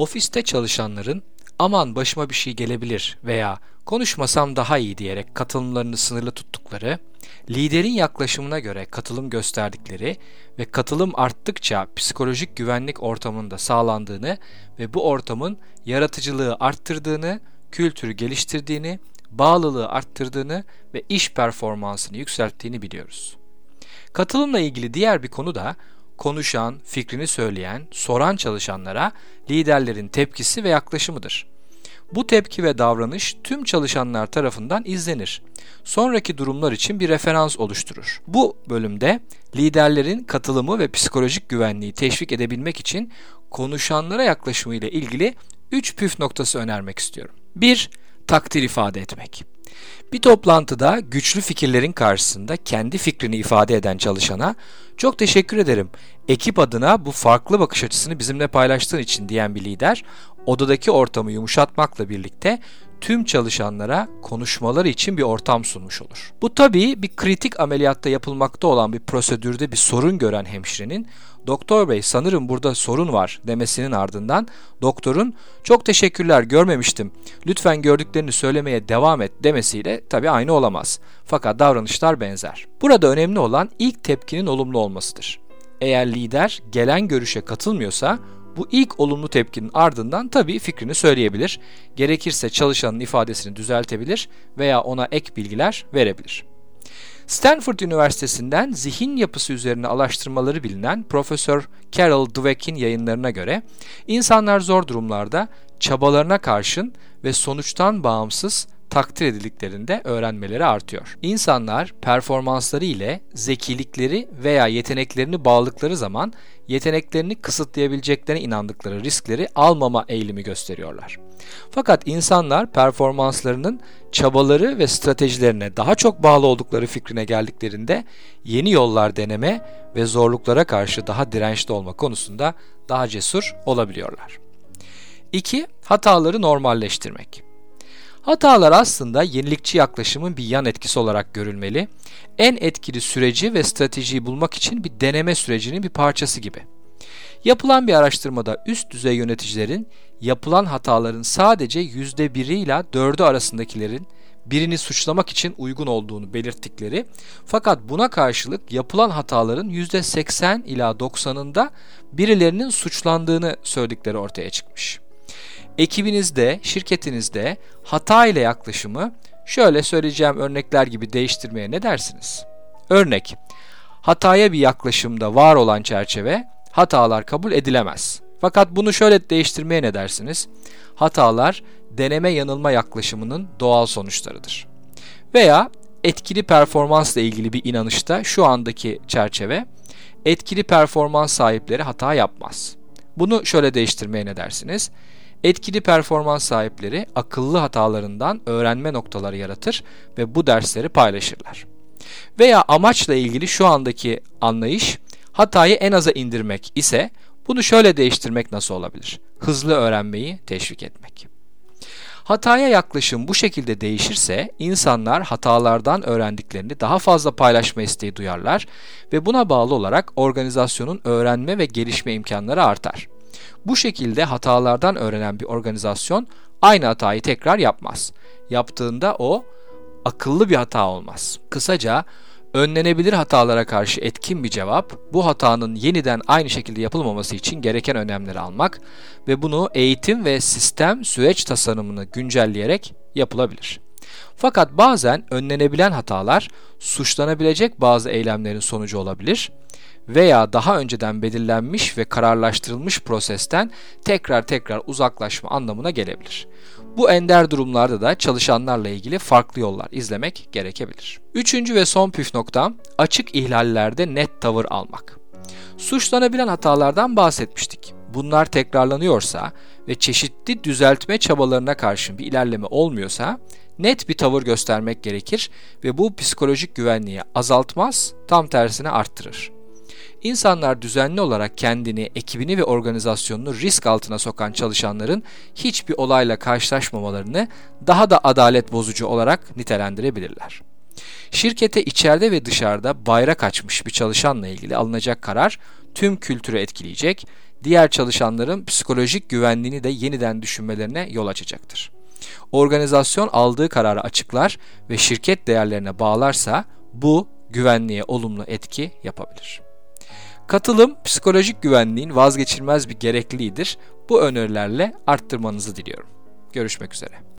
Ofiste çalışanların aman başıma bir şey gelebilir veya konuşmasam daha iyi diyerek katılımlarını sınırlı tuttukları, liderin yaklaşımına göre katılım gösterdikleri ve katılım arttıkça psikolojik güvenlik ortamında sağlandığını ve bu ortamın yaratıcılığı arttırdığını, kültürü geliştirdiğini, bağlılığı arttırdığını ve iş performansını yükselttiğini biliyoruz. Katılımla ilgili diğer bir konu da konuşan, fikrini söyleyen, soran çalışanlara liderlerin tepkisi ve yaklaşımıdır. Bu tepki ve davranış tüm çalışanlar tarafından izlenir. Sonraki durumlar için bir referans oluşturur. Bu bölümde liderlerin katılımı ve psikolojik güvenliği teşvik edebilmek için konuşanlara yaklaşımı ile ilgili 3 püf noktası önermek istiyorum. 1. Takdir ifade etmek. Bir toplantıda güçlü fikirlerin karşısında kendi fikrini ifade eden çalışana çok teşekkür ederim. Ekip adına bu farklı bakış açısını bizimle paylaştığın için diyen bir lider odadaki ortamı yumuşatmakla birlikte tüm çalışanlara konuşmaları için bir ortam sunmuş olur. Bu tabii bir kritik ameliyatta yapılmakta olan bir prosedürde bir sorun gören hemşirenin doktor bey sanırım burada sorun var demesinin ardından doktorun çok teşekkürler görmemiştim lütfen gördüklerini söylemeye devam et demesiyle tabii aynı olamaz. Fakat davranışlar benzer. Burada önemli olan ilk tepkinin olumlu olmasıdır. Eğer lider gelen görüşe katılmıyorsa bu ilk olumlu tepkinin ardından tabii fikrini söyleyebilir. Gerekirse çalışanın ifadesini düzeltebilir veya ona ek bilgiler verebilir. Stanford Üniversitesi'nden zihin yapısı üzerine araştırmaları bilinen Profesör Carol Dweck'in yayınlarına göre insanlar zor durumlarda çabalarına karşın ve sonuçtan bağımsız takdir edildiklerinde öğrenmeleri artıyor. İnsanlar performansları ile zekilikleri veya yeteneklerini bağladıkları zaman yeteneklerini kısıtlayabileceklerine inandıkları riskleri almama eğilimi gösteriyorlar. Fakat insanlar performanslarının çabaları ve stratejilerine daha çok bağlı oldukları fikrine geldiklerinde yeni yollar deneme ve zorluklara karşı daha dirençli olma konusunda daha cesur olabiliyorlar. 2. Hataları normalleştirmek. Hatalar aslında yenilikçi yaklaşımın bir yan etkisi olarak görülmeli. En etkili süreci ve stratejiyi bulmak için bir deneme sürecinin bir parçası gibi. Yapılan bir araştırmada üst düzey yöneticilerin yapılan hataların sadece %1'i ile 4'ü arasındakilerin birini suçlamak için uygun olduğunu belirttikleri fakat buna karşılık yapılan hataların %80 ila 90'ında birilerinin suçlandığını söyledikleri ortaya çıkmış ekibinizde, şirketinizde hata ile yaklaşımı şöyle söyleyeceğim örnekler gibi değiştirmeye ne dersiniz? Örnek, hataya bir yaklaşımda var olan çerçeve hatalar kabul edilemez. Fakat bunu şöyle değiştirmeye ne dersiniz? Hatalar deneme yanılma yaklaşımının doğal sonuçlarıdır. Veya etkili performansla ilgili bir inanışta şu andaki çerçeve etkili performans sahipleri hata yapmaz. Bunu şöyle değiştirmeye ne dersiniz? Etkili performans sahipleri akıllı hatalarından öğrenme noktaları yaratır ve bu dersleri paylaşırlar. Veya amaçla ilgili şu andaki anlayış hatayı en aza indirmek ise bunu şöyle değiştirmek nasıl olabilir? Hızlı öğrenmeyi teşvik etmek. Hataya yaklaşım bu şekilde değişirse insanlar hatalardan öğrendiklerini daha fazla paylaşma isteği duyarlar ve buna bağlı olarak organizasyonun öğrenme ve gelişme imkanları artar. Bu şekilde hatalardan öğrenen bir organizasyon aynı hatayı tekrar yapmaz. Yaptığında o akıllı bir hata olmaz. Kısaca önlenebilir hatalara karşı etkin bir cevap, bu hatanın yeniden aynı şekilde yapılmaması için gereken önlemleri almak ve bunu eğitim ve sistem süreç tasarımını güncelleyerek yapılabilir. Fakat bazen önlenebilen hatalar suçlanabilecek bazı eylemlerin sonucu olabilir veya daha önceden belirlenmiş ve kararlaştırılmış prosesten tekrar tekrar uzaklaşma anlamına gelebilir. Bu ender durumlarda da çalışanlarla ilgili farklı yollar izlemek gerekebilir. Üçüncü ve son püf noktam açık ihlallerde net tavır almak. Suçlanabilen hatalardan bahsetmiştik. Bunlar tekrarlanıyorsa ve çeşitli düzeltme çabalarına karşın bir ilerleme olmuyorsa net bir tavır göstermek gerekir ve bu psikolojik güvenliği azaltmaz, tam tersine arttırır. İnsanlar düzenli olarak kendini, ekibini ve organizasyonunu risk altına sokan çalışanların hiçbir olayla karşılaşmamalarını daha da adalet bozucu olarak nitelendirebilirler. Şirkete içeride ve dışarıda bayrak açmış bir çalışanla ilgili alınacak karar tüm kültürü etkileyecek, diğer çalışanların psikolojik güvenliğini de yeniden düşünmelerine yol açacaktır. Organizasyon aldığı kararı açıklar ve şirket değerlerine bağlarsa bu güvenliğe olumlu etki yapabilir. Katılım psikolojik güvenliğin vazgeçilmez bir gerekliliğidir. Bu önerilerle arttırmanızı diliyorum. Görüşmek üzere.